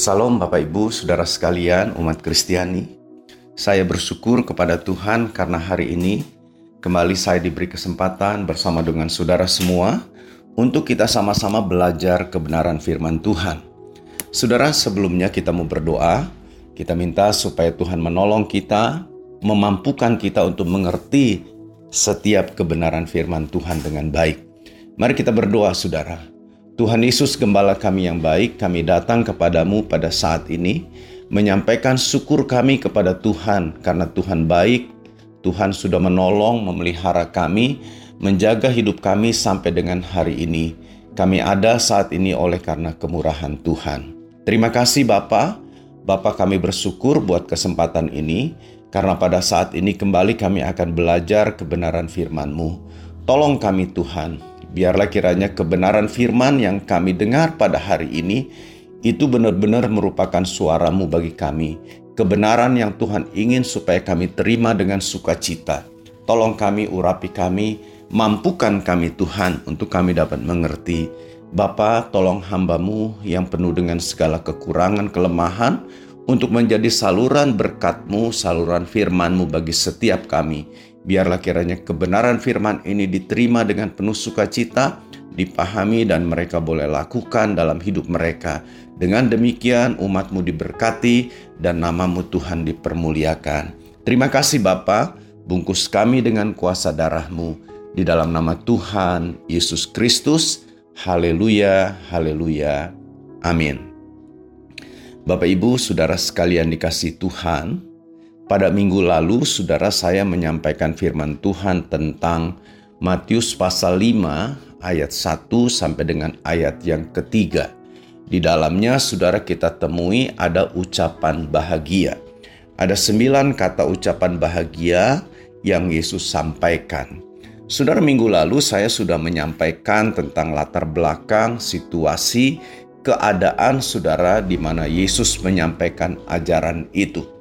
Salam Bapak Ibu, Saudara sekalian, umat Kristiani. Saya bersyukur kepada Tuhan karena hari ini kembali saya diberi kesempatan bersama dengan saudara semua untuk kita sama-sama belajar kebenaran firman Tuhan. Saudara, sebelumnya kita mau berdoa, kita minta supaya Tuhan menolong kita, memampukan kita untuk mengerti setiap kebenaran firman Tuhan dengan baik. Mari kita berdoa, saudara. Tuhan Yesus Gembala kami yang baik, kami datang kepadamu pada saat ini, menyampaikan syukur kami kepada Tuhan, karena Tuhan baik, Tuhan sudah menolong, memelihara kami, menjaga hidup kami sampai dengan hari ini. Kami ada saat ini oleh karena kemurahan Tuhan. Terima kasih Bapa, Bapa kami bersyukur buat kesempatan ini, karena pada saat ini kembali kami akan belajar kebenaran firman-Mu. Tolong kami Tuhan, Biarlah kiranya kebenaran firman yang kami dengar pada hari ini itu benar-benar merupakan suaramu bagi kami. Kebenaran yang Tuhan ingin supaya kami terima dengan sukacita. Tolong kami, urapi kami, mampukan kami Tuhan untuk kami dapat mengerti. Bapa, tolong hambamu yang penuh dengan segala kekurangan, kelemahan, untuk menjadi saluran berkatmu, saluran firmanmu bagi setiap kami Biarlah kiranya kebenaran firman ini diterima dengan penuh sukacita, dipahami dan mereka boleh lakukan dalam hidup mereka. Dengan demikian umatmu diberkati dan namamu Tuhan dipermuliakan. Terima kasih Bapa, bungkus kami dengan kuasa darahmu. Di dalam nama Tuhan Yesus Kristus, haleluya, haleluya, amin. Bapak Ibu, Saudara sekalian dikasih Tuhan, pada minggu lalu, saudara saya menyampaikan firman Tuhan tentang Matius pasal 5 ayat 1 sampai dengan ayat yang ketiga. Di dalamnya saudara kita temui ada ucapan bahagia. Ada sembilan kata ucapan bahagia yang Yesus sampaikan. Saudara minggu lalu saya sudah menyampaikan tentang latar belakang situasi keadaan saudara di mana Yesus menyampaikan ajaran itu.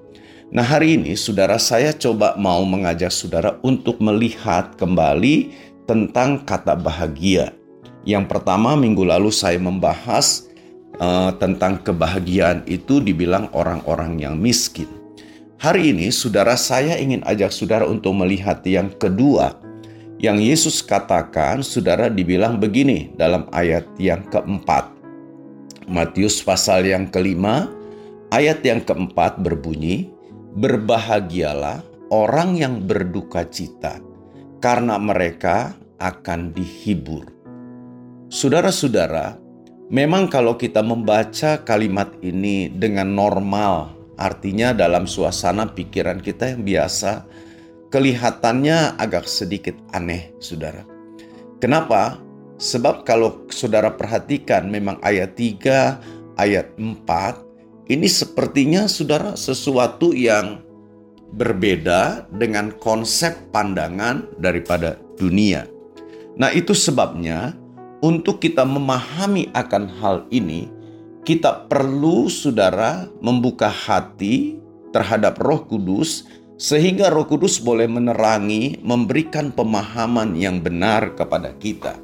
Nah, hari ini saudara saya coba mau mengajak saudara untuk melihat kembali tentang kata bahagia. Yang pertama, minggu lalu saya membahas uh, tentang kebahagiaan itu dibilang orang-orang yang miskin. Hari ini, saudara saya ingin ajak saudara untuk melihat yang kedua. Yang Yesus katakan, saudara dibilang begini dalam ayat yang keempat. Matius pasal yang kelima, ayat yang keempat berbunyi, Berbahagialah orang yang berduka cita, karena mereka akan dihibur. Saudara-saudara, memang kalau kita membaca kalimat ini dengan normal, artinya dalam suasana pikiran kita yang biasa, kelihatannya agak sedikit aneh, saudara. Kenapa? Sebab kalau saudara perhatikan memang ayat 3, ayat 4 ini sepertinya saudara sesuatu yang berbeda dengan konsep pandangan daripada dunia. Nah, itu sebabnya untuk kita memahami akan hal ini, kita perlu saudara membuka hati terhadap Roh Kudus sehingga Roh Kudus boleh menerangi, memberikan pemahaman yang benar kepada kita.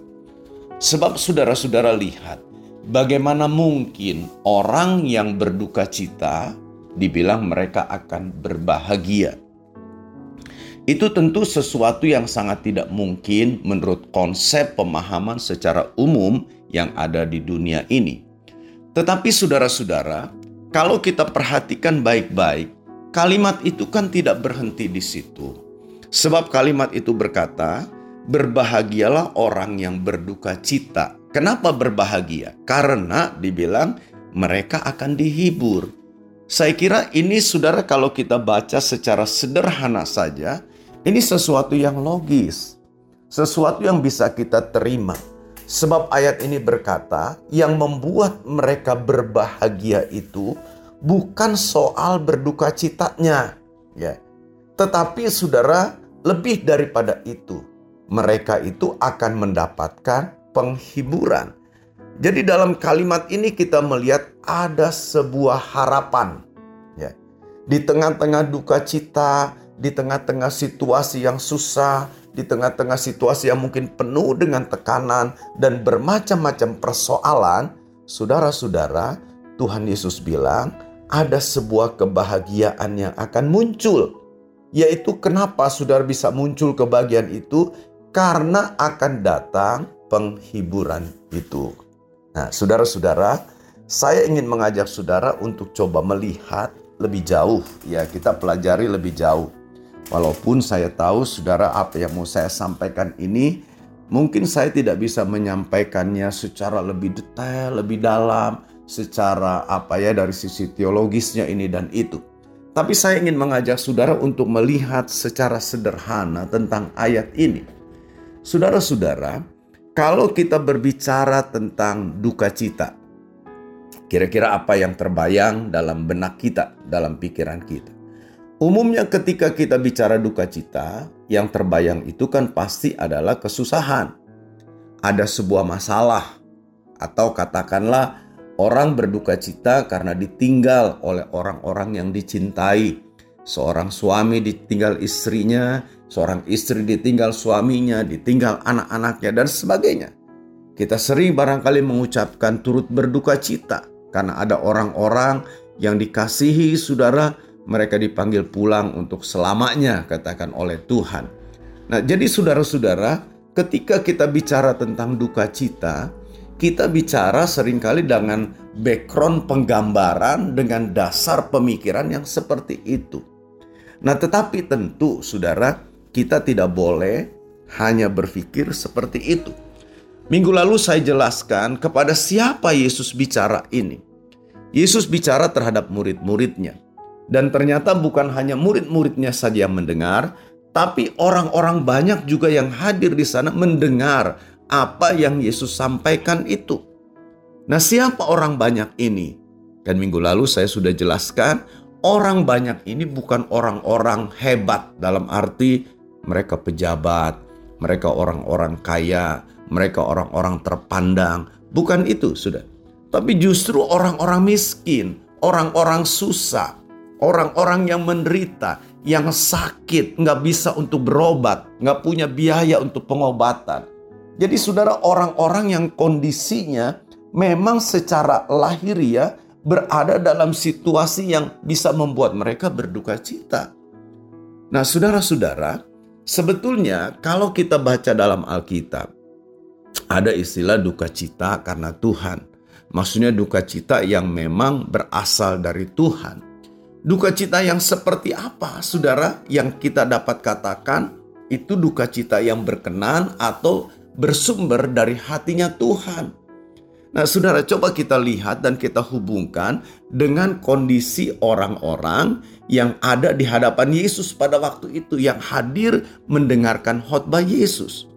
Sebab saudara-saudara lihat, Bagaimana mungkin orang yang berduka cita dibilang mereka akan berbahagia? Itu tentu sesuatu yang sangat tidak mungkin menurut konsep pemahaman secara umum yang ada di dunia ini. Tetapi saudara-saudara, kalau kita perhatikan baik-baik, kalimat itu kan tidak berhenti di situ. Sebab kalimat itu berkata, "Berbahagialah orang yang berduka cita, Kenapa berbahagia? Karena dibilang mereka akan dihibur. Saya kira ini saudara kalau kita baca secara sederhana saja, ini sesuatu yang logis. Sesuatu yang bisa kita terima. Sebab ayat ini berkata, yang membuat mereka berbahagia itu bukan soal berduka citanya, ya. Tetapi saudara, lebih daripada itu, mereka itu akan mendapatkan penghiburan. Jadi dalam kalimat ini kita melihat ada sebuah harapan. Ya. Di tengah-tengah duka cita, di tengah-tengah situasi yang susah, di tengah-tengah situasi yang mungkin penuh dengan tekanan dan bermacam-macam persoalan, saudara-saudara, Tuhan Yesus bilang ada sebuah kebahagiaan yang akan muncul. Yaitu kenapa saudara bisa muncul kebahagiaan itu? Karena akan datang penghiburan itu. Nah saudara-saudara, saya ingin mengajak saudara untuk coba melihat lebih jauh. Ya kita pelajari lebih jauh. Walaupun saya tahu saudara apa yang mau saya sampaikan ini Mungkin saya tidak bisa menyampaikannya secara lebih detail, lebih dalam, secara apa ya dari sisi teologisnya ini dan itu. Tapi saya ingin mengajak saudara untuk melihat secara sederhana tentang ayat ini. Saudara-saudara, kalau kita berbicara tentang duka cita, kira-kira apa yang terbayang dalam benak kita, dalam pikiran kita? Umumnya ketika kita bicara duka cita, yang terbayang itu kan pasti adalah kesusahan. Ada sebuah masalah atau katakanlah orang berduka cita karena ditinggal oleh orang-orang yang dicintai. Seorang suami ditinggal istrinya, seorang istri ditinggal suaminya, ditinggal anak-anaknya dan sebagainya. Kita sering barangkali mengucapkan turut berduka cita karena ada orang-orang yang dikasihi saudara mereka dipanggil pulang untuk selamanya katakan oleh Tuhan. Nah, jadi saudara-saudara, ketika kita bicara tentang duka cita, kita bicara sering kali dengan background penggambaran dengan dasar pemikiran yang seperti itu. Nah, tetapi tentu saudara, kita tidak boleh hanya berpikir seperti itu. Minggu lalu saya jelaskan kepada siapa Yesus bicara ini. Yesus bicara terhadap murid-muridnya. Dan ternyata bukan hanya murid-muridnya saja yang mendengar, tapi orang-orang banyak juga yang hadir di sana mendengar apa yang Yesus sampaikan itu. Nah, siapa orang banyak ini? Dan minggu lalu saya sudah jelaskan, orang banyak ini bukan orang-orang hebat dalam arti mereka pejabat, mereka orang-orang kaya, mereka orang-orang terpandang. Bukan itu, sudah. Tapi justru orang-orang miskin, orang-orang susah, Orang-orang yang menderita, yang sakit, nggak bisa untuk berobat, nggak punya biaya untuk pengobatan. Jadi saudara orang-orang yang kondisinya memang secara lahiriah berada dalam situasi yang bisa membuat mereka berduka cita. Nah saudara-saudara, sebetulnya kalau kita baca dalam Alkitab, ada istilah duka cita karena Tuhan. Maksudnya duka cita yang memang berasal dari Tuhan. Duka cita yang seperti apa, saudara, yang kita dapat katakan itu duka cita yang berkenan atau bersumber dari hatinya Tuhan. Nah, saudara, coba kita lihat dan kita hubungkan dengan kondisi orang-orang yang ada di hadapan Yesus pada waktu itu, yang hadir mendengarkan khotbah Yesus.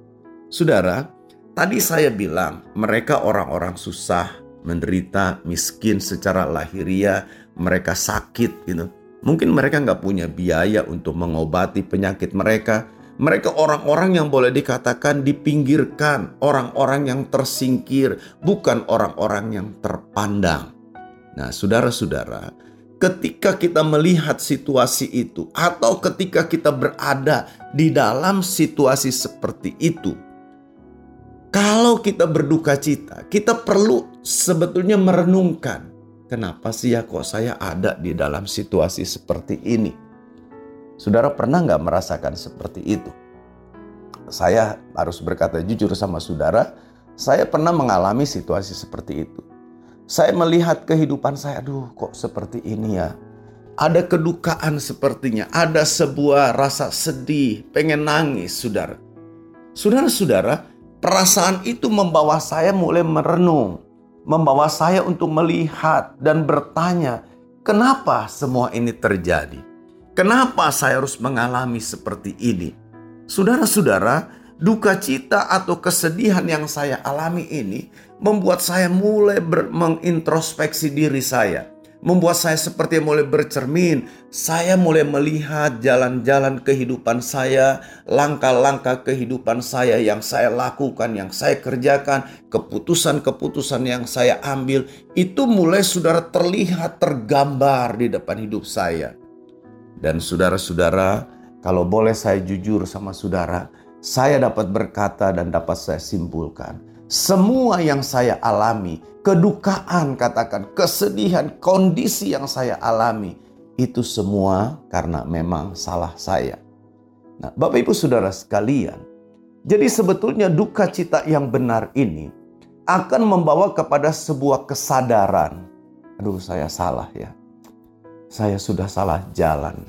Saudara, tadi saya bilang mereka orang-orang susah, menderita, miskin secara lahiriah, mereka sakit gitu. Mungkin mereka nggak punya biaya untuk mengobati penyakit mereka. Mereka orang-orang yang boleh dikatakan dipinggirkan, orang-orang yang tersingkir, bukan orang-orang yang terpandang. Nah, saudara-saudara, ketika kita melihat situasi itu, atau ketika kita berada di dalam situasi seperti itu, kalau kita berduka cita, kita perlu sebetulnya merenungkan Kenapa sih ya kok saya ada di dalam situasi seperti ini? Saudara pernah nggak merasakan seperti itu? Saya harus berkata jujur sama saudara, saya pernah mengalami situasi seperti itu. Saya melihat kehidupan saya, aduh kok seperti ini ya. Ada kedukaan sepertinya, ada sebuah rasa sedih, pengen nangis, saudara. Saudara-saudara, perasaan itu membawa saya mulai merenung membawa saya untuk melihat dan bertanya, kenapa semua ini terjadi? Kenapa saya harus mengalami seperti ini? Saudara-saudara, duka cita atau kesedihan yang saya alami ini membuat saya mulai mengintrospeksi diri saya membuat saya seperti mulai bercermin. Saya mulai melihat jalan-jalan kehidupan saya, langkah-langkah kehidupan saya yang saya lakukan, yang saya kerjakan, keputusan-keputusan yang saya ambil, itu mulai saudara terlihat tergambar di depan hidup saya. Dan saudara-saudara, kalau boleh saya jujur sama saudara, saya dapat berkata dan dapat saya simpulkan, semua yang saya alami, kedukaan katakan, kesedihan, kondisi yang saya alami, itu semua karena memang salah saya. Nah, Bapak Ibu Saudara sekalian, jadi sebetulnya duka cita yang benar ini akan membawa kepada sebuah kesadaran. Aduh, saya salah ya. Saya sudah salah jalan.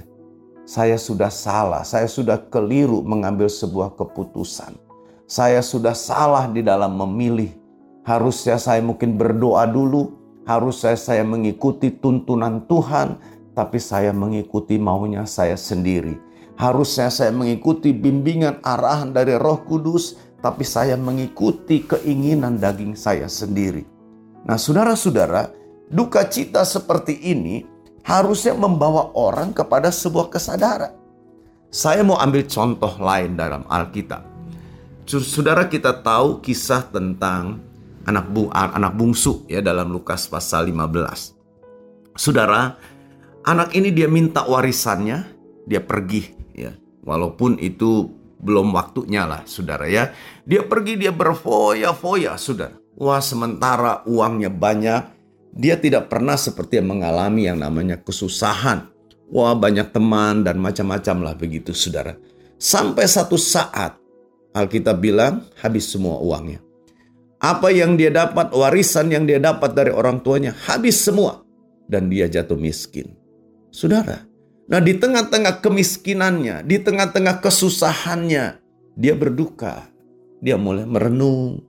Saya sudah salah, saya sudah keliru mengambil sebuah keputusan saya sudah salah di dalam memilih. Harusnya saya mungkin berdoa dulu, harusnya saya mengikuti tuntunan Tuhan, tapi saya mengikuti maunya saya sendiri. Harusnya saya mengikuti bimbingan arahan dari Roh Kudus, tapi saya mengikuti keinginan daging saya sendiri. Nah, saudara-saudara, duka cita seperti ini harusnya membawa orang kepada sebuah kesadaran. Saya mau ambil contoh lain dalam Alkitab. Saudara kita tahu kisah tentang anak bu anak bungsu ya dalam Lukas pasal 15. Saudara, anak ini dia minta warisannya, dia pergi ya. Walaupun itu belum waktunya lah, Saudara ya. Dia pergi dia berfoya-foya, Saudara. Wah, sementara uangnya banyak, dia tidak pernah seperti yang mengalami yang namanya kesusahan. Wah, banyak teman dan macam-macam lah begitu, Saudara. Sampai satu saat Alkitab bilang habis semua uangnya. Apa yang dia dapat, warisan yang dia dapat dari orang tuanya, habis semua. Dan dia jatuh miskin. Saudara, nah di tengah-tengah kemiskinannya, di tengah-tengah kesusahannya, dia berduka. Dia mulai merenung,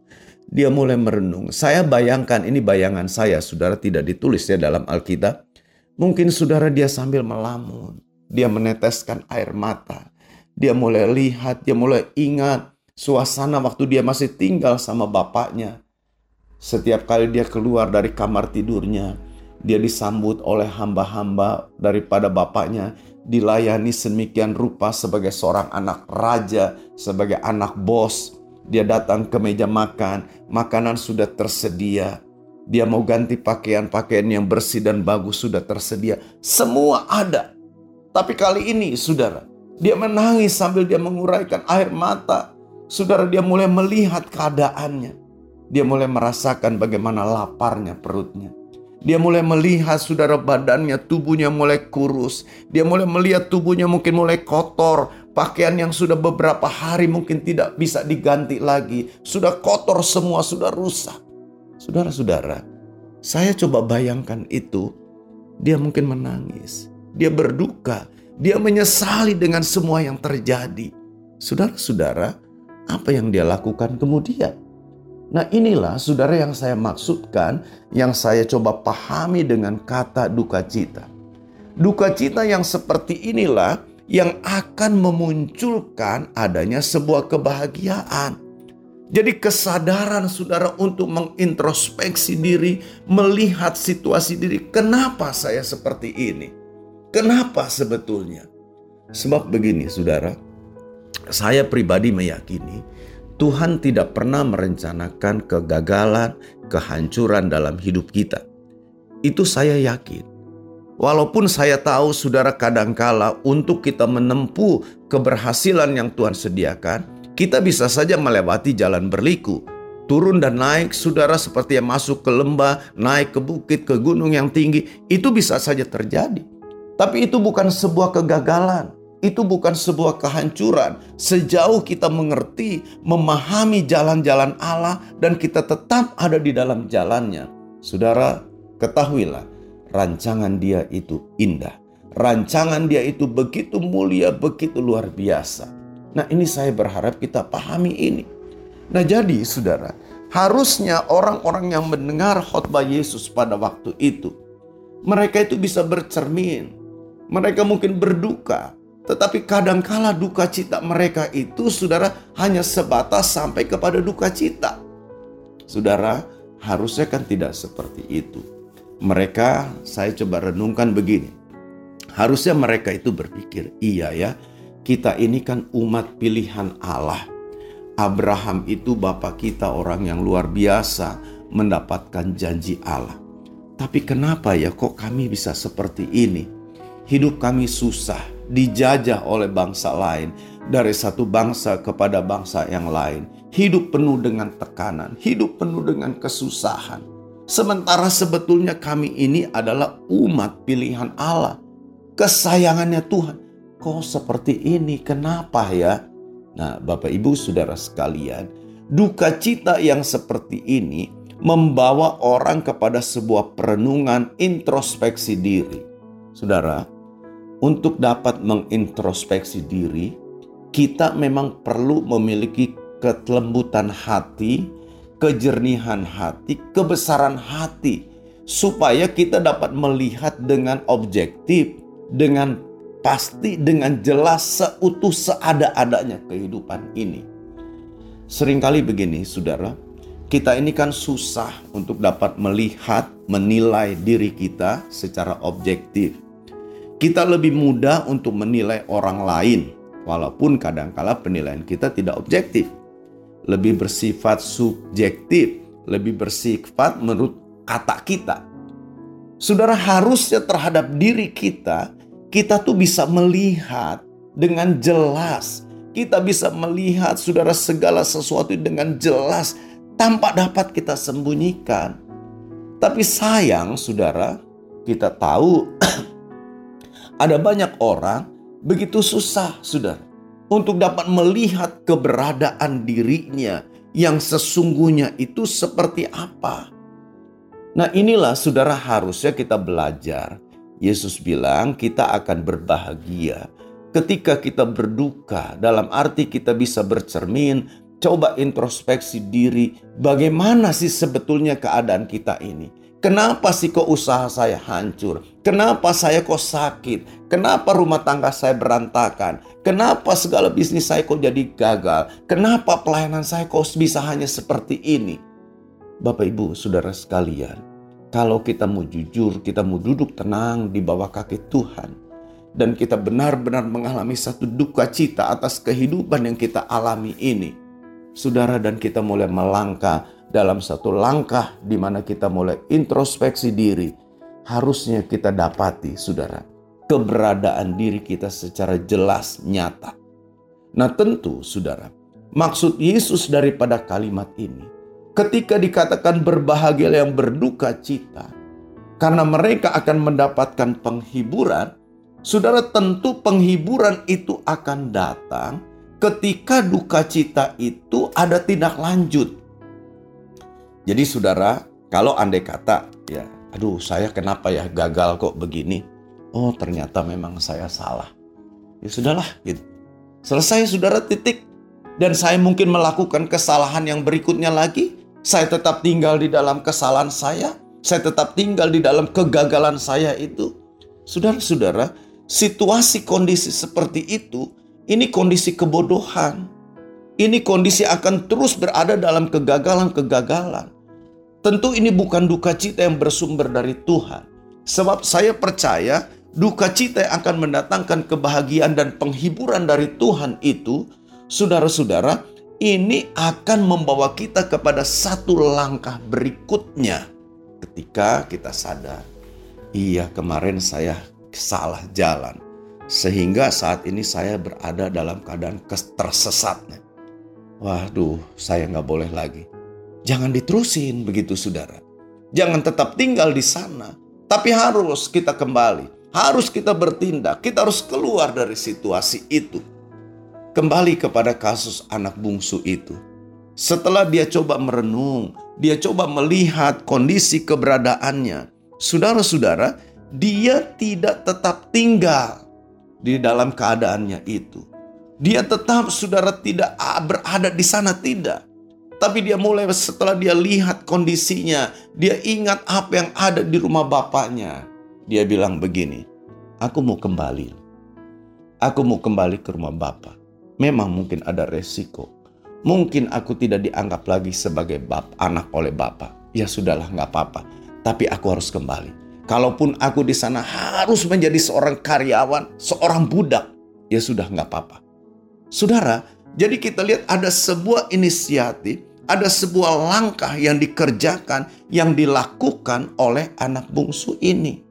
dia mulai merenung. Saya bayangkan, ini bayangan saya, saudara tidak ditulis ya dalam Alkitab. Mungkin saudara dia sambil melamun, dia meneteskan air mata. Dia mulai lihat, dia mulai ingat suasana waktu dia masih tinggal sama bapaknya. Setiap kali dia keluar dari kamar tidurnya, dia disambut oleh hamba-hamba daripada bapaknya, dilayani semikian rupa sebagai seorang anak raja, sebagai anak bos. Dia datang ke meja makan, makanan sudah tersedia. Dia mau ganti pakaian-pakaian yang bersih dan bagus sudah tersedia. Semua ada. Tapi kali ini, saudara, dia menangis sambil dia menguraikan air mata. Saudara dia mulai melihat keadaannya. Dia mulai merasakan bagaimana laparnya perutnya. Dia mulai melihat saudara badannya, tubuhnya mulai kurus. Dia mulai melihat tubuhnya mungkin mulai kotor. Pakaian yang sudah beberapa hari mungkin tidak bisa diganti lagi. Sudah kotor semua, sudah rusak. Saudara-saudara, saya coba bayangkan itu. Dia mungkin menangis. Dia berduka. Dia menyesali dengan semua yang terjadi. Saudara-saudara, apa yang dia lakukan kemudian? Nah inilah saudara yang saya maksudkan, yang saya coba pahami dengan kata duka cita. Duka cita yang seperti inilah yang akan memunculkan adanya sebuah kebahagiaan. Jadi kesadaran saudara untuk mengintrospeksi diri, melihat situasi diri, kenapa saya seperti ini? Kenapa sebetulnya? Sebab begini saudara, saya pribadi meyakini Tuhan tidak pernah merencanakan kegagalan, kehancuran dalam hidup kita. Itu saya yakin. Walaupun saya tahu saudara kadangkala untuk kita menempuh keberhasilan yang Tuhan sediakan, kita bisa saja melewati jalan berliku. Turun dan naik saudara seperti yang masuk ke lembah, naik ke bukit, ke gunung yang tinggi. Itu bisa saja terjadi. Tapi itu bukan sebuah kegagalan. Itu bukan sebuah kehancuran. Sejauh kita mengerti, memahami jalan-jalan Allah dan kita tetap ada di dalam jalannya. Saudara, ketahuilah, rancangan dia itu indah. Rancangan dia itu begitu mulia, begitu luar biasa. Nah ini saya berharap kita pahami ini. Nah jadi saudara, harusnya orang-orang yang mendengar khotbah Yesus pada waktu itu, mereka itu bisa bercermin mereka mungkin berduka, tetapi kadangkala duka cita mereka itu saudara hanya sebatas sampai kepada duka cita. Saudara, harusnya kan tidak seperti itu. Mereka, saya coba renungkan begini. Harusnya mereka itu berpikir, iya ya, kita ini kan umat pilihan Allah. Abraham itu bapak kita orang yang luar biasa mendapatkan janji Allah. Tapi kenapa ya kok kami bisa seperti ini? Hidup kami susah, dijajah oleh bangsa lain, dari satu bangsa kepada bangsa yang lain. Hidup penuh dengan tekanan, hidup penuh dengan kesusahan. Sementara sebetulnya kami ini adalah umat pilihan Allah. Kesayangannya Tuhan. Kok seperti ini? Kenapa ya? Nah, Bapak Ibu Saudara sekalian, duka cita yang seperti ini membawa orang kepada sebuah perenungan introspeksi diri. Saudara, untuk dapat mengintrospeksi diri, kita memang perlu memiliki kelembutan hati, kejernihan hati, kebesaran hati, supaya kita dapat melihat dengan objektif, dengan pasti, dengan jelas, seutuh, seada-adanya kehidupan ini. Seringkali begini, saudara, kita ini kan susah untuk dapat melihat, menilai diri kita secara objektif. Kita lebih mudah untuk menilai orang lain, walaupun kadangkala penilaian kita tidak objektif lebih bersifat subjektif, lebih bersifat menurut kata kita. Saudara harusnya terhadap diri kita, kita tuh bisa melihat dengan jelas. Kita bisa melihat saudara segala sesuatu dengan jelas tanpa dapat kita sembunyikan. Tapi sayang saudara, kita tahu ada banyak orang begitu susah saudara untuk dapat melihat keberadaan dirinya yang sesungguhnya itu seperti apa. Nah, inilah saudara harusnya kita belajar. Yesus bilang kita akan berbahagia ketika kita berduka, dalam arti kita bisa bercermin, coba introspeksi diri, bagaimana sih sebetulnya keadaan kita ini? Kenapa sih kok usaha saya hancur? Kenapa saya kok sakit? Kenapa rumah tangga saya berantakan? Kenapa segala bisnis saya kok jadi gagal? Kenapa pelayanan saya kok bisa hanya seperti ini? Bapak Ibu, Saudara sekalian, kalau kita mau jujur, kita mau duduk tenang di bawah kaki Tuhan, dan kita benar-benar mengalami satu duka cita atas kehidupan yang kita alami ini, saudara dan kita mulai melangkah dalam satu langkah di mana kita mulai introspeksi diri, harusnya kita dapati, saudara, keberadaan diri kita secara jelas nyata. Nah, tentu, saudara, maksud Yesus daripada kalimat ini, ketika dikatakan berbahagia yang berduka cita, karena mereka akan mendapatkan penghiburan, saudara, tentu penghiburan itu akan datang ketika duka cita itu ada tindak lanjut jadi saudara, kalau andai kata, ya, aduh saya kenapa ya gagal kok begini? Oh ternyata memang saya salah. Ya sudahlah gitu. Selesai saudara titik. Dan saya mungkin melakukan kesalahan yang berikutnya lagi. Saya tetap tinggal di dalam kesalahan saya. Saya tetap tinggal di dalam kegagalan saya itu. Saudara-saudara, situasi kondisi seperti itu, ini kondisi kebodohan ini kondisi akan terus berada dalam kegagalan-kegagalan. Tentu ini bukan duka cita yang bersumber dari Tuhan. Sebab saya percaya duka cita yang akan mendatangkan kebahagiaan dan penghiburan dari Tuhan itu, saudara-saudara, ini akan membawa kita kepada satu langkah berikutnya. Ketika kita sadar, iya kemarin saya salah jalan. Sehingga saat ini saya berada dalam keadaan tersesatnya. Waduh, saya nggak boleh lagi. Jangan diterusin begitu saudara. Jangan tetap tinggal di sana. Tapi harus kita kembali. Harus kita bertindak. Kita harus keluar dari situasi itu. Kembali kepada kasus anak bungsu itu. Setelah dia coba merenung, dia coba melihat kondisi keberadaannya. Saudara-saudara, dia tidak tetap tinggal di dalam keadaannya itu. Dia tetap saudara tidak berada di sana tidak. Tapi dia mulai setelah dia lihat kondisinya, dia ingat apa yang ada di rumah bapaknya. Dia bilang begini, aku mau kembali. Aku mau kembali ke rumah bapak. Memang mungkin ada resiko. Mungkin aku tidak dianggap lagi sebagai bap, anak oleh bapak. Ya sudahlah nggak apa-apa. Tapi aku harus kembali. Kalaupun aku di sana harus menjadi seorang karyawan, seorang budak, ya sudah nggak apa-apa. Saudara, jadi kita lihat ada sebuah inisiatif, ada sebuah langkah yang dikerjakan, yang dilakukan oleh anak bungsu ini.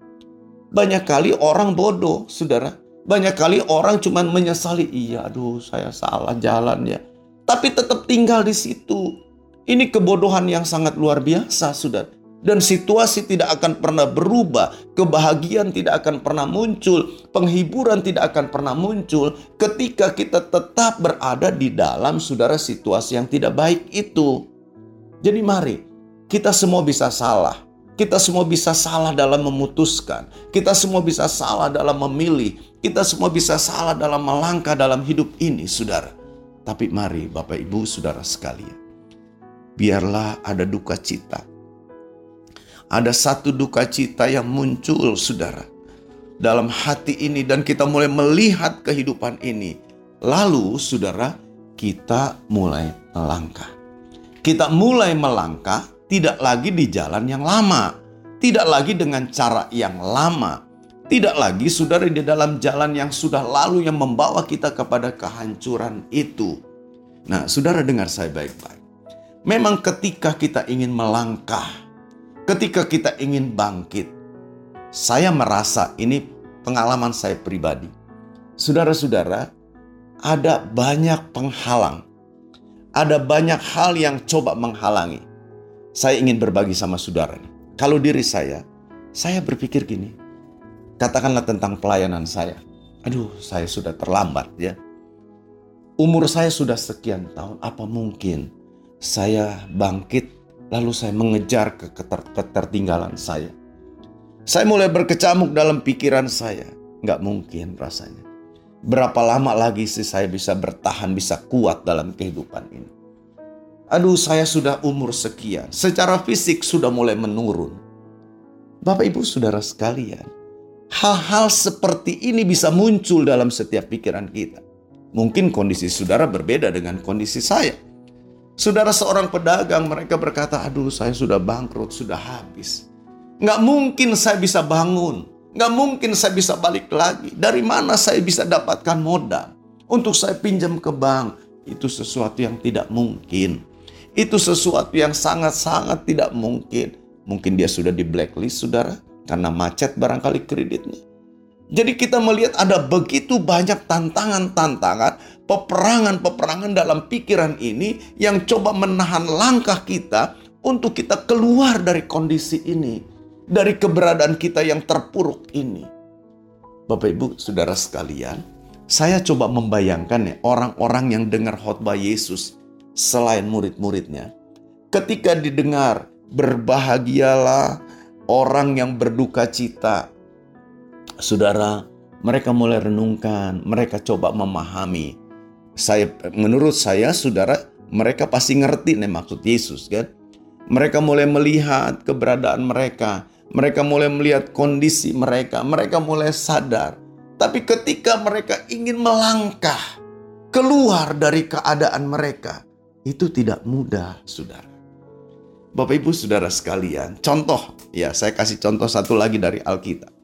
Banyak kali orang bodoh, saudara. Banyak kali orang cuma menyesali, iya aduh saya salah jalan ya. Tapi tetap tinggal di situ. Ini kebodohan yang sangat luar biasa, sudah. Dan situasi tidak akan pernah berubah, kebahagiaan tidak akan pernah muncul, penghiburan tidak akan pernah muncul ketika kita tetap berada di dalam saudara situasi yang tidak baik itu. Jadi mari, kita semua bisa salah. Kita semua bisa salah dalam memutuskan. Kita semua bisa salah dalam memilih. Kita semua bisa salah dalam melangkah dalam hidup ini, saudara. Tapi mari Bapak Ibu saudara sekalian. Biarlah ada duka cita ada satu duka cita yang muncul, saudara, dalam hati ini, dan kita mulai melihat kehidupan ini. Lalu, saudara, kita mulai melangkah. Kita mulai melangkah tidak lagi di jalan yang lama, tidak lagi dengan cara yang lama, tidak lagi saudara di dalam jalan yang sudah lalu yang membawa kita kepada kehancuran itu. Nah, saudara dengar saya baik-baik. Memang ketika kita ingin melangkah ketika kita ingin bangkit. Saya merasa ini pengalaman saya pribadi. Saudara-saudara, ada banyak penghalang. Ada banyak hal yang coba menghalangi. Saya ingin berbagi sama saudara. Kalau diri saya, saya berpikir gini. Katakanlah tentang pelayanan saya. Aduh, saya sudah terlambat ya. Umur saya sudah sekian tahun, apa mungkin saya bangkit Lalu saya mengejar ke keter ketertinggalan saya. Saya mulai berkecamuk dalam pikiran saya. Nggak mungkin rasanya. Berapa lama lagi sih saya bisa bertahan, bisa kuat dalam kehidupan ini? Aduh, saya sudah umur sekian. Secara fisik sudah mulai menurun. Bapak ibu saudara sekalian, hal-hal seperti ini bisa muncul dalam setiap pikiran kita. Mungkin kondisi saudara berbeda dengan kondisi saya. Saudara seorang pedagang mereka berkata, aduh saya sudah bangkrut, sudah habis. Nggak mungkin saya bisa bangun. Nggak mungkin saya bisa balik lagi. Dari mana saya bisa dapatkan modal? Untuk saya pinjam ke bank. Itu sesuatu yang tidak mungkin. Itu sesuatu yang sangat-sangat tidak mungkin. Mungkin dia sudah di blacklist, saudara. Karena macet barangkali kreditnya. Jadi kita melihat ada begitu banyak tantangan-tantangan, peperangan-peperangan dalam pikiran ini yang coba menahan langkah kita untuk kita keluar dari kondisi ini, dari keberadaan kita yang terpuruk ini. Bapak Ibu, Saudara sekalian, saya coba membayangkan ya orang-orang yang dengar khotbah Yesus selain murid-muridnya. Ketika didengar, berbahagialah orang yang berduka cita, Saudara, mereka mulai renungkan, mereka coba memahami. Saya menurut saya saudara, mereka pasti ngerti nih maksud Yesus kan. Mereka mulai melihat keberadaan mereka, mereka mulai melihat kondisi mereka, mereka mulai sadar. Tapi ketika mereka ingin melangkah keluar dari keadaan mereka, itu tidak mudah, Saudara. Bapak Ibu Saudara sekalian, contoh ya, saya kasih contoh satu lagi dari Alkitab.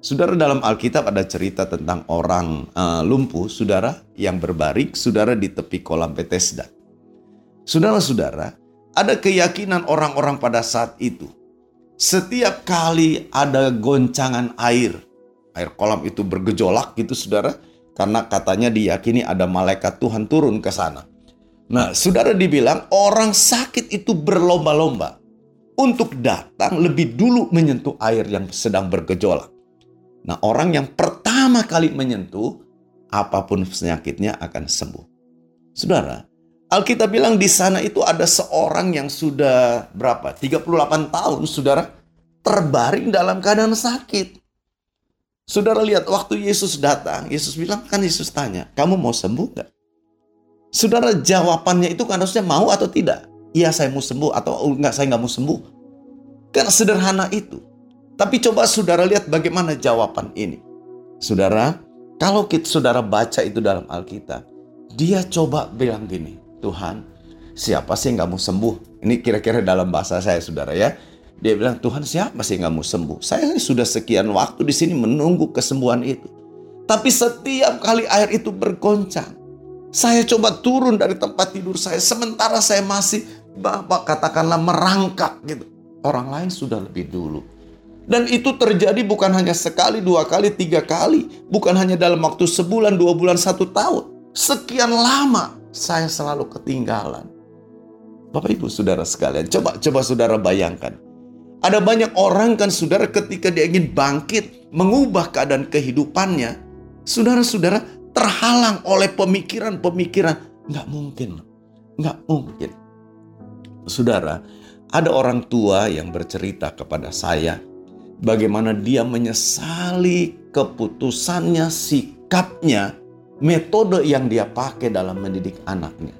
Saudara dalam Alkitab ada cerita tentang orang uh, lumpuh, saudara yang berbaring, saudara di tepi kolam Bethesda. Saudara-saudara, ada keyakinan orang-orang pada saat itu. Setiap kali ada goncangan air, air kolam itu bergejolak gitu saudara, karena katanya diyakini ada malaikat Tuhan turun ke sana. Nah, saudara dibilang orang sakit itu berlomba-lomba untuk datang lebih dulu menyentuh air yang sedang bergejolak. Nah, orang yang pertama kali menyentuh, apa pun penyakitnya akan sembuh. Saudara, Alkitab bilang di sana itu ada seorang yang sudah berapa? 38 tahun, saudara, terbaring dalam keadaan sakit. Saudara lihat waktu Yesus datang, Yesus bilang kan Yesus tanya, kamu mau sembuh gak? Saudara jawabannya itu kan harusnya mau atau tidak? Iya saya mau sembuh atau enggak saya nggak mau sembuh. Kan sederhana itu. Tapi coba saudara lihat bagaimana jawaban ini. Saudara, kalau kita saudara baca itu dalam Alkitab, dia coba bilang gini, Tuhan, siapa sih yang gak mau sembuh? Ini kira-kira dalam bahasa saya, saudara ya. Dia bilang, Tuhan siapa sih yang gak mau sembuh? Saya sudah sekian waktu di sini menunggu kesembuhan itu. Tapi setiap kali air itu bergoncang, saya coba turun dari tempat tidur saya. Sementara saya masih, Bapak katakanlah merangkak gitu. Orang lain sudah lebih dulu Dan itu terjadi bukan hanya sekali, dua kali, tiga kali. Bukan hanya dalam waktu sebulan, dua bulan, satu tahun. Sekian lama saya selalu ketinggalan. Bapak ibu saudara sekalian, coba coba saudara bayangkan. Ada banyak orang kan saudara ketika dia ingin bangkit, mengubah keadaan kehidupannya. Saudara-saudara terhalang oleh pemikiran-pemikiran. Nggak mungkin. Nggak mungkin. Saudara, ada orang tua yang bercerita kepada saya bagaimana dia menyesali keputusannya, sikapnya, metode yang dia pakai dalam mendidik anaknya.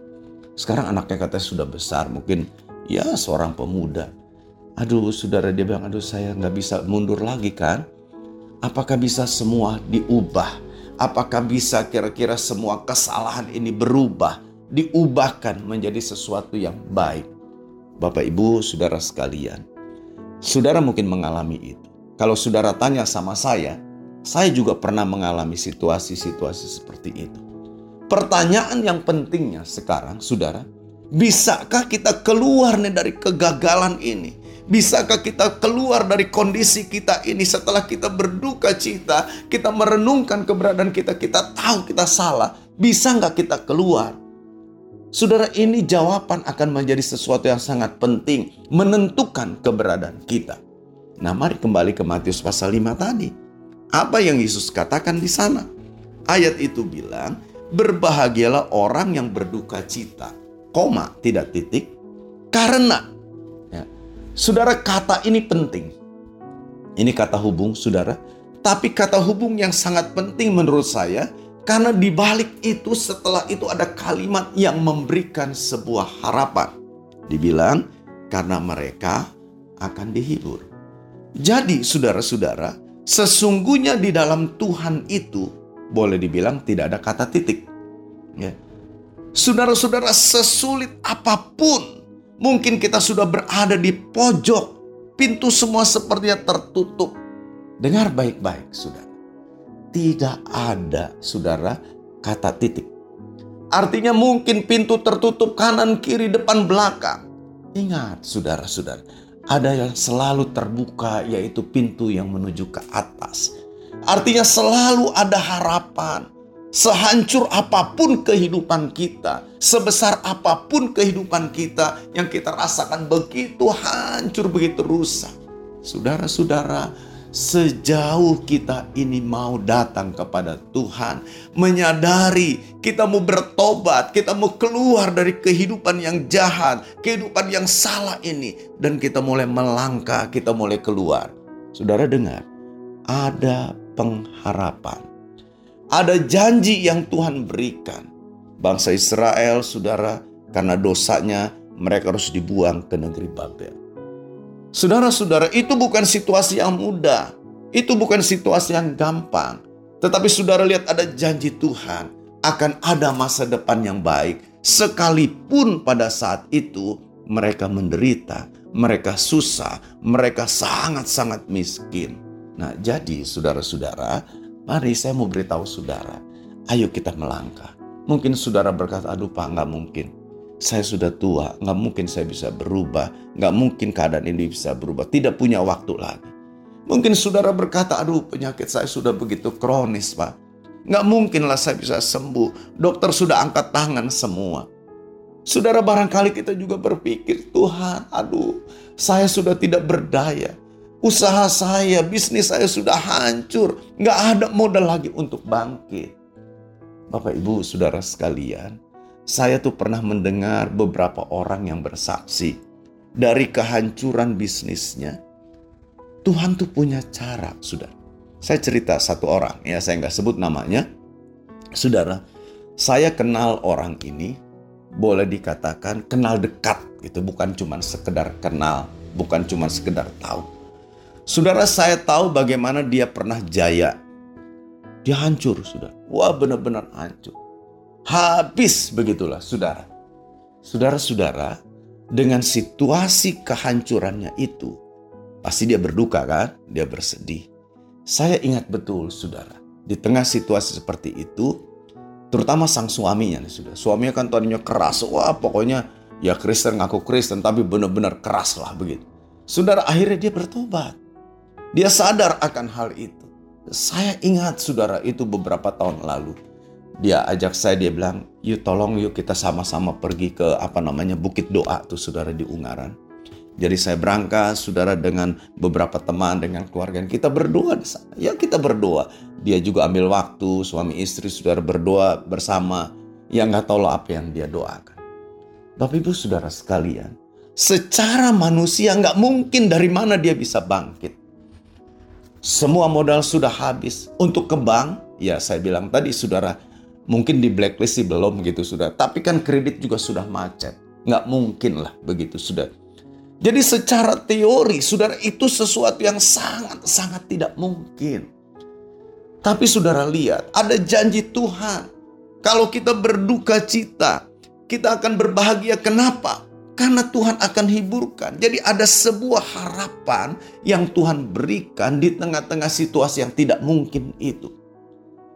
Sekarang anaknya katanya sudah besar, mungkin ya seorang pemuda. Aduh, saudara dia bilang, aduh saya nggak bisa mundur lagi kan? Apakah bisa semua diubah? Apakah bisa kira-kira semua kesalahan ini berubah, diubahkan menjadi sesuatu yang baik? Bapak, Ibu, saudara sekalian, saudara mungkin mengalami itu. Kalau saudara tanya sama saya, saya juga pernah mengalami situasi-situasi seperti itu. Pertanyaan yang pentingnya sekarang, saudara, bisakah kita keluar nih dari kegagalan ini? Bisakah kita keluar dari kondisi kita ini setelah kita berduka cita, kita merenungkan keberadaan kita, kita tahu kita salah, bisa nggak kita keluar? Saudara, ini jawaban akan menjadi sesuatu yang sangat penting, menentukan keberadaan kita. Nah, mari kembali ke Matius pasal 5 tadi. Apa yang Yesus katakan di sana? Ayat itu bilang, berbahagialah orang yang berduka cita. Koma, tidak titik. Karena, ya, saudara kata ini penting. Ini kata hubung, saudara. Tapi kata hubung yang sangat penting menurut saya, karena di balik itu setelah itu ada kalimat yang memberikan sebuah harapan. Dibilang, karena mereka akan dihibur. Jadi saudara-saudara, sesungguhnya di dalam Tuhan itu boleh dibilang tidak ada kata titik. Ya. Saudara-saudara, sesulit apa pun mungkin kita sudah berada di pojok, pintu semua sepertinya tertutup. Dengar baik-baik, saudara. Tidak ada, saudara, kata titik. Artinya mungkin pintu tertutup kanan, kiri, depan, belakang. Ingat, saudara-saudara, ada yang selalu terbuka, yaitu pintu yang menuju ke atas. Artinya, selalu ada harapan. Sehancur apa pun kehidupan kita, sebesar apa pun kehidupan kita yang kita rasakan begitu hancur, begitu rusak. Saudara-saudara, Sejauh kita ini mau datang kepada Tuhan, menyadari kita mau bertobat, kita mau keluar dari kehidupan yang jahat, kehidupan yang salah ini, dan kita mulai melangkah, kita mulai keluar. Saudara dengar, ada pengharapan, ada janji yang Tuhan berikan. Bangsa Israel, saudara, karena dosanya mereka harus dibuang ke negeri Babel. Saudara-saudara, itu bukan situasi yang mudah. Itu bukan situasi yang gampang. Tetapi saudara lihat ada janji Tuhan akan ada masa depan yang baik. Sekalipun pada saat itu mereka menderita, mereka susah, mereka sangat-sangat miskin. Nah jadi saudara-saudara, mari saya mau beritahu saudara, ayo kita melangkah. Mungkin saudara berkata, aduh pak nggak mungkin saya sudah tua, nggak mungkin saya bisa berubah, nggak mungkin keadaan ini bisa berubah, tidak punya waktu lagi. Mungkin saudara berkata, aduh penyakit saya sudah begitu kronis pak, nggak mungkinlah saya bisa sembuh, dokter sudah angkat tangan semua. Saudara barangkali kita juga berpikir, Tuhan aduh saya sudah tidak berdaya, usaha saya, bisnis saya sudah hancur, nggak ada modal lagi untuk bangkit. Bapak ibu saudara sekalian, saya tuh pernah mendengar beberapa orang yang bersaksi dari kehancuran bisnisnya. Tuhan tuh punya cara, sudah. Saya cerita satu orang, ya saya nggak sebut namanya. Saudara, saya kenal orang ini, boleh dikatakan kenal dekat gitu, bukan cuma sekedar kenal, bukan cuma sekedar tahu. Saudara, saya tahu bagaimana dia pernah jaya. Dia hancur, sudah. Wah, benar-benar hancur habis begitulah saudara. Saudara-saudara, dengan situasi kehancurannya itu, pasti dia berduka kan? Dia bersedih. Saya ingat betul saudara, di tengah situasi seperti itu, terutama sang suaminya nih sudah. Suaminya kan tadinya keras, wah pokoknya ya Kristen ngaku Kristen tapi benar-benar keras lah begitu. Saudara akhirnya dia bertobat. Dia sadar akan hal itu. Saya ingat saudara itu beberapa tahun lalu. Dia ajak saya, dia bilang, yuk tolong yuk kita sama-sama pergi ke apa namanya Bukit Doa tuh saudara di Ungaran. Jadi saya berangkat, saudara dengan beberapa teman, dengan keluarga. Kita berdoa. Ya kita berdoa. Dia juga ambil waktu, suami istri saudara berdoa bersama. Ya nggak tahu loh apa yang dia doakan. Bapak ibu saudara sekalian, secara manusia nggak mungkin dari mana dia bisa bangkit. Semua modal sudah habis. Untuk ke bank, ya saya bilang tadi saudara, mungkin di blacklist sih belum gitu sudah. Tapi kan kredit juga sudah macet. Nggak mungkin lah begitu sudah. Jadi secara teori, saudara itu sesuatu yang sangat-sangat tidak mungkin. Tapi saudara lihat, ada janji Tuhan. Kalau kita berduka cita, kita akan berbahagia. Kenapa? Karena Tuhan akan hiburkan. Jadi ada sebuah harapan yang Tuhan berikan di tengah-tengah situasi yang tidak mungkin itu.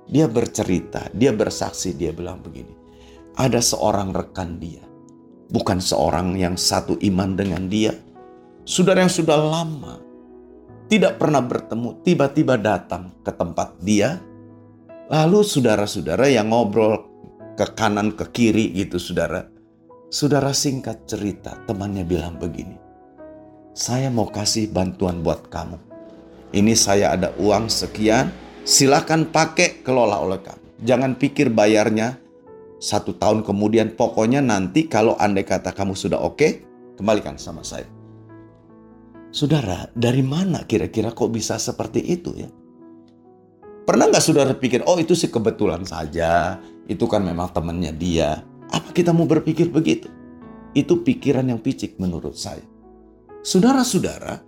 Dia bercerita, dia bersaksi, dia bilang begini. Ada seorang rekan dia bukan seorang yang satu iman dengan dia. Saudara yang sudah lama tidak pernah bertemu, tiba-tiba datang ke tempat dia. Lalu saudara-saudara yang ngobrol ke kanan ke kiri gitu saudara. Saudara singkat cerita, temannya bilang begini. Saya mau kasih bantuan buat kamu. Ini saya ada uang sekian, silakan pakai kelola oleh kamu. Jangan pikir bayarnya satu tahun kemudian pokoknya nanti kalau andai kata kamu sudah oke, kembalikan sama saya. Saudara, dari mana kira-kira kok bisa seperti itu ya? Pernah nggak saudara pikir, oh itu sih kebetulan saja, itu kan memang temannya dia. Apa kita mau berpikir begitu? Itu pikiran yang picik menurut saya. Saudara-saudara,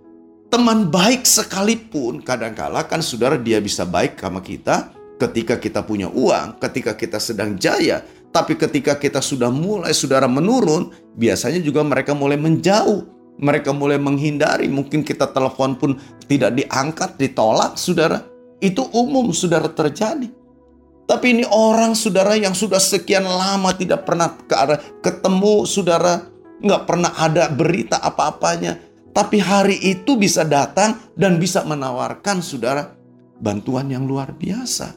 teman baik sekalipun kadang-kala kan saudara dia bisa baik sama kita ketika kita punya uang, ketika kita sedang jaya, tapi ketika kita sudah mulai saudara menurun, biasanya juga mereka mulai menjauh. Mereka mulai menghindari, mungkin kita telepon pun tidak diangkat, ditolak, saudara. Itu umum, saudara, terjadi. Tapi ini orang, saudara, yang sudah sekian lama tidak pernah ke arah ketemu, saudara. Nggak pernah ada berita apa-apanya. Tapi hari itu bisa datang dan bisa menawarkan, saudara, bantuan yang luar biasa.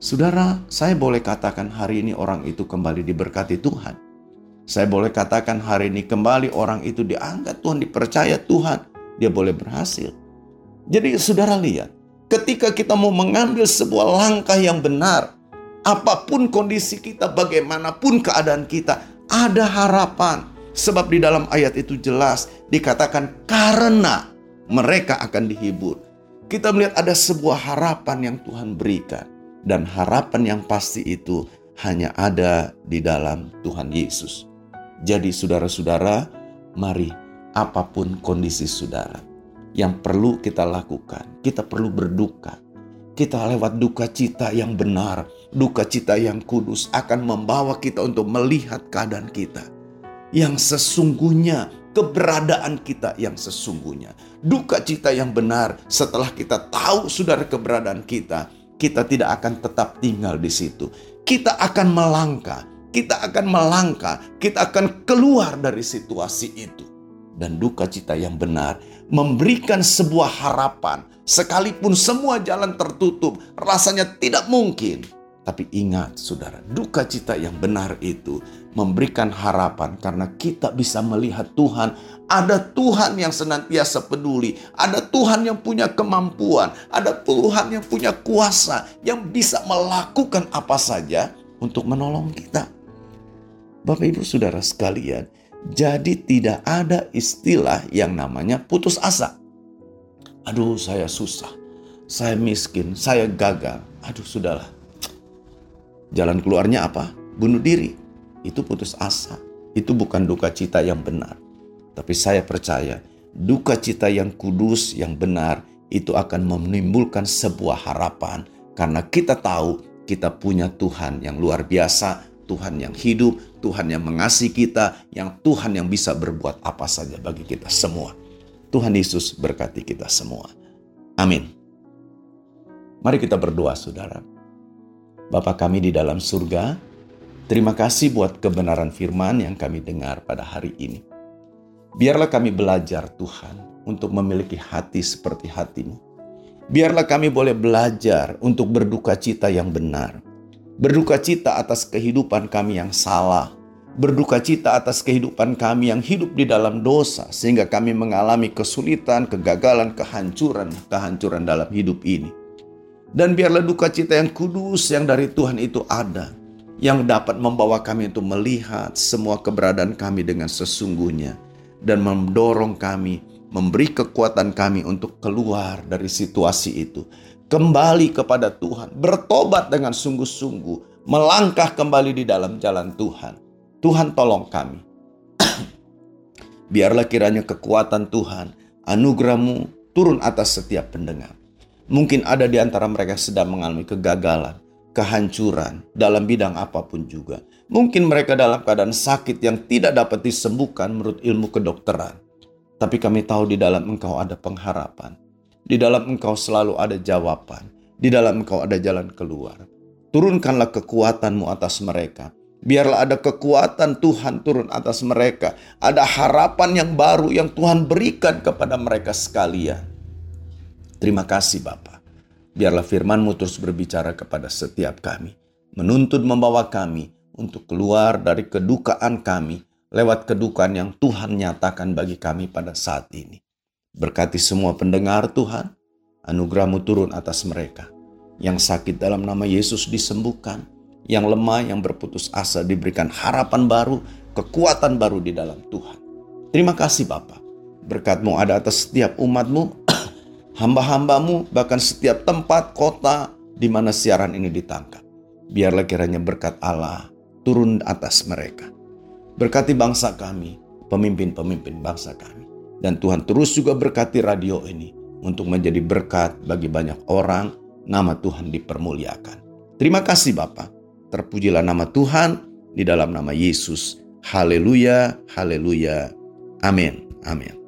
Saudara, saya boleh katakan hari ini orang itu kembali diberkati Tuhan. Saya boleh katakan hari ini kembali orang itu diangkat Tuhan, dipercaya Tuhan. Dia boleh berhasil. Jadi saudara lihat, ketika kita mau mengambil sebuah langkah yang benar, apa pun kondisi kita, bagaimanapun keadaan kita, ada harapan. Sebab di dalam ayat itu jelas dikatakan karena mereka akan dihibur. Kita melihat ada sebuah harapan yang Tuhan berikan dan harapan yang pasti itu hanya ada di dalam Tuhan Yesus. Jadi saudara-saudara, mari apa pun kondisi saudara yang perlu kita lakukan, kita perlu berduka. Kita lewat duka cita yang benar, duka cita yang kudus akan membawa kita untuk melihat keadaan kita yang sesungguhnya keberadaan kita yang sesungguhnya. Duka cita yang benar setelah kita tahu saudara keberadaan kita, kita tidak akan tetap tinggal di situ. Kita akan melangkah, kita akan melangkah, kita akan keluar dari situasi itu. Dan duka cita yang benar memberikan sebuah harapan, sekalipun semua jalan tertutup, rasanya tidak mungkin. Tapi ingat, saudara, duka cita yang benar itu memberikan harapan karena kita bisa melihat Tuhan ada Tuhan yang senantiasa peduli, ada Tuhan yang punya kemampuan, ada Tuhan yang punya kuasa yang bisa melakukan apa saja untuk menolong kita. Bapak Ibu Saudara sekalian, jadi tidak ada istilah yang namanya putus asa. Aduh, saya susah. Saya miskin, saya gagal. Aduh, sudahlah. Jalan keluarnya apa? Bunuh diri. Itu putus asa. Itu bukan duka cita yang benar. Tapi saya percaya duka cita yang kudus, yang benar, itu akan menimbulkan sebuah harapan. Karena kita tahu kita punya Tuhan yang luar biasa, Tuhan yang hidup, Tuhan yang mengasihi kita, yang Tuhan yang bisa berbuat apa saja bagi kita semua. Tuhan Yesus berkati kita semua. Amin. Mari kita berdoa saudara. Bapa kami di dalam surga, terima kasih buat kebenaran firman yang kami dengar pada hari ini. Biarlah kami belajar Tuhan untuk memiliki hati seperti hatimu. Biarlah kami boleh belajar untuk berduka cita yang benar. Berduka cita atas kehidupan kami yang salah. Berduka cita atas kehidupan kami yang hidup di dalam dosa. Sehingga kami mengalami kesulitan, kegagalan, kehancuran, kehancuran dalam hidup ini. Dan biarlah duka cita yang kudus yang dari Tuhan itu ada yang dapat membawa kami untuk melihat semua keberadaan kami dengan sesungguhnya dan mendorong kami, memberi kekuatan kami untuk keluar dari situasi itu, kembali kepada Tuhan, bertobat dengan sungguh-sungguh, melangkah kembali di dalam jalan Tuhan. Tuhan tolong kami. Biarlah kiranya kekuatan Tuhan, anugerahmu turun atas setiap pendengar. Mungkin ada di antara mereka sedang mengalami kegagalan, kehancuran dalam bidang apa pun juga. Mungkin mereka dalam keadaan sakit yang tidak dapat disembuhkan menurut ilmu kedokteran. Tapi kami tahu di dalam engkau ada pengharapan. Di dalam engkau selalu ada jawaban. Di dalam engkau ada jalan keluar. Turunkanlah kekuatanmu atas mereka. Biarlah ada kekuatan Tuhan turun atas mereka. Ada harapan yang baru yang Tuhan berikan kepada mereka sekalian. Terima kasih Bapak. Biarlah firman-Mu terus berbicara kepada setiap kami, menuntut membawa kami untuk keluar dari kedukaan kami lewat kedukaan yang Tuhan nyatakan bagi kami pada saat ini. Berkati semua pendengar Tuhan, anugerah-Mu turun atas mereka. Yang sakit dalam nama Yesus disembuhkan, yang lemah, yang berputus asa diberikan harapan baru, kekuatan baru di dalam Tuhan. Terima kasih Bapak. Berkat-Mu ada atas setiap umat-Mu hamba-hambamu, bahkan setiap tempat, kota di mana siaran ini ditangkap. Biarlah kiranya berkat Allah turun atas mereka. Berkati bangsa kami, pemimpin-pemimpin bangsa kami. Dan Tuhan terus juga berkati radio ini untuk menjadi berkat bagi banyak orang, nama Tuhan dipermuliakan. Terima kasih Bapak. Terpujilah nama Tuhan di dalam nama Yesus. Haleluya, haleluya. Amin. Amin.